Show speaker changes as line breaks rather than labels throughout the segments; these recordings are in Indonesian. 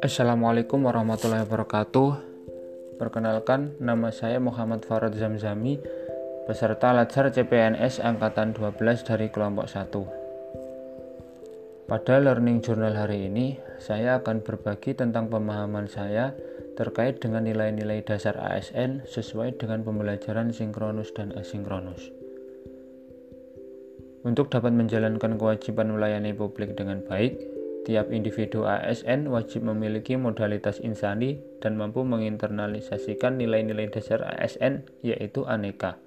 Assalamualaikum warahmatullahi wabarakatuh. Perkenalkan, nama saya Muhammad Farad Zamzami, peserta Lajar CPNS Angkatan 12 dari kelompok 1. Pada Learning Journal hari ini, saya akan berbagi tentang pemahaman saya terkait dengan nilai-nilai dasar ASN sesuai dengan pembelajaran sinkronus dan asinkronus. Untuk dapat menjalankan kewajiban melayani publik dengan baik, tiap individu ASN wajib memiliki modalitas insani dan mampu menginternalisasikan nilai-nilai dasar ASN yaitu aneka.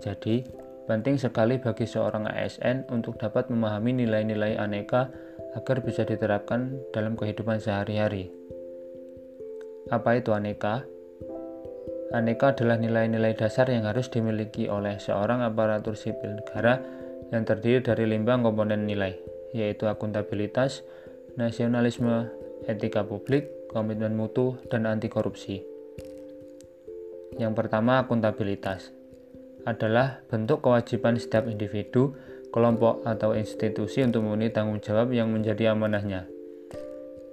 Jadi, penting sekali bagi seorang ASN untuk dapat memahami nilai-nilai aneka agar bisa diterapkan dalam kehidupan sehari-hari. Apa itu aneka? Aneka adalah nilai-nilai dasar yang harus dimiliki oleh seorang aparatur sipil negara yang terdiri dari lima komponen nilai, yaitu akuntabilitas, nasionalisme, etika publik, komitmen mutu, dan anti korupsi. Yang pertama, akuntabilitas adalah bentuk kewajiban setiap individu, kelompok, atau institusi untuk memenuhi tanggung jawab yang menjadi amanahnya.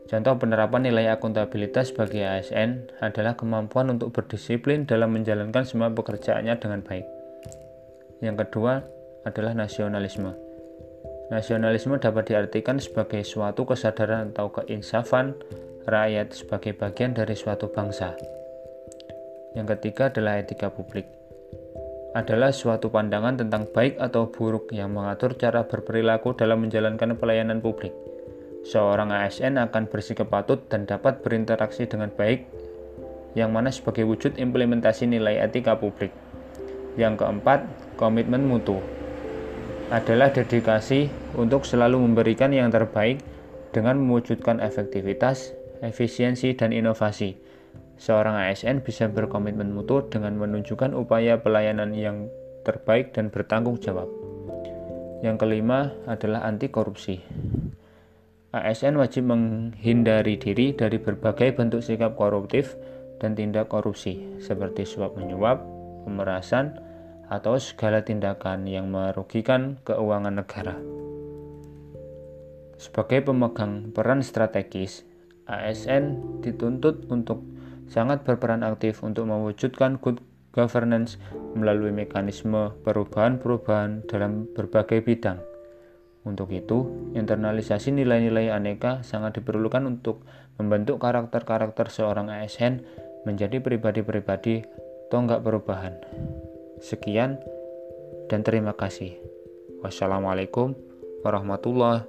Contoh penerapan nilai akuntabilitas bagi ASN adalah kemampuan untuk berdisiplin dalam menjalankan semua pekerjaannya dengan baik. Yang kedua, adalah nasionalisme. Nasionalisme dapat diartikan sebagai suatu kesadaran atau keinsafan rakyat sebagai bagian dari suatu bangsa. Yang ketiga adalah etika publik. Adalah suatu pandangan tentang baik atau buruk yang mengatur cara berperilaku dalam menjalankan pelayanan publik. Seorang ASN akan bersikap patut dan dapat berinteraksi dengan baik, yang mana sebagai wujud implementasi nilai etika publik. Yang keempat, komitmen mutu adalah dedikasi untuk selalu memberikan yang terbaik dengan mewujudkan efektivitas, efisiensi, dan inovasi. Seorang ASN bisa berkomitmen mutu dengan menunjukkan upaya pelayanan yang terbaik dan bertanggung jawab. Yang kelima adalah anti korupsi. ASN wajib menghindari diri dari berbagai bentuk sikap koruptif dan tindak korupsi seperti suap menyuap, pemerasan, atau segala tindakan yang merugikan keuangan negara. Sebagai pemegang peran strategis, ASN dituntut untuk sangat berperan aktif untuk mewujudkan good governance melalui mekanisme perubahan-perubahan dalam berbagai bidang. Untuk itu, internalisasi nilai-nilai aneka sangat diperlukan untuk membentuk karakter-karakter seorang ASN menjadi pribadi-pribadi tonggak perubahan. Sekian dan terima kasih. Wassalamualaikum warahmatullahi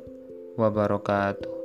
wabarakatuh.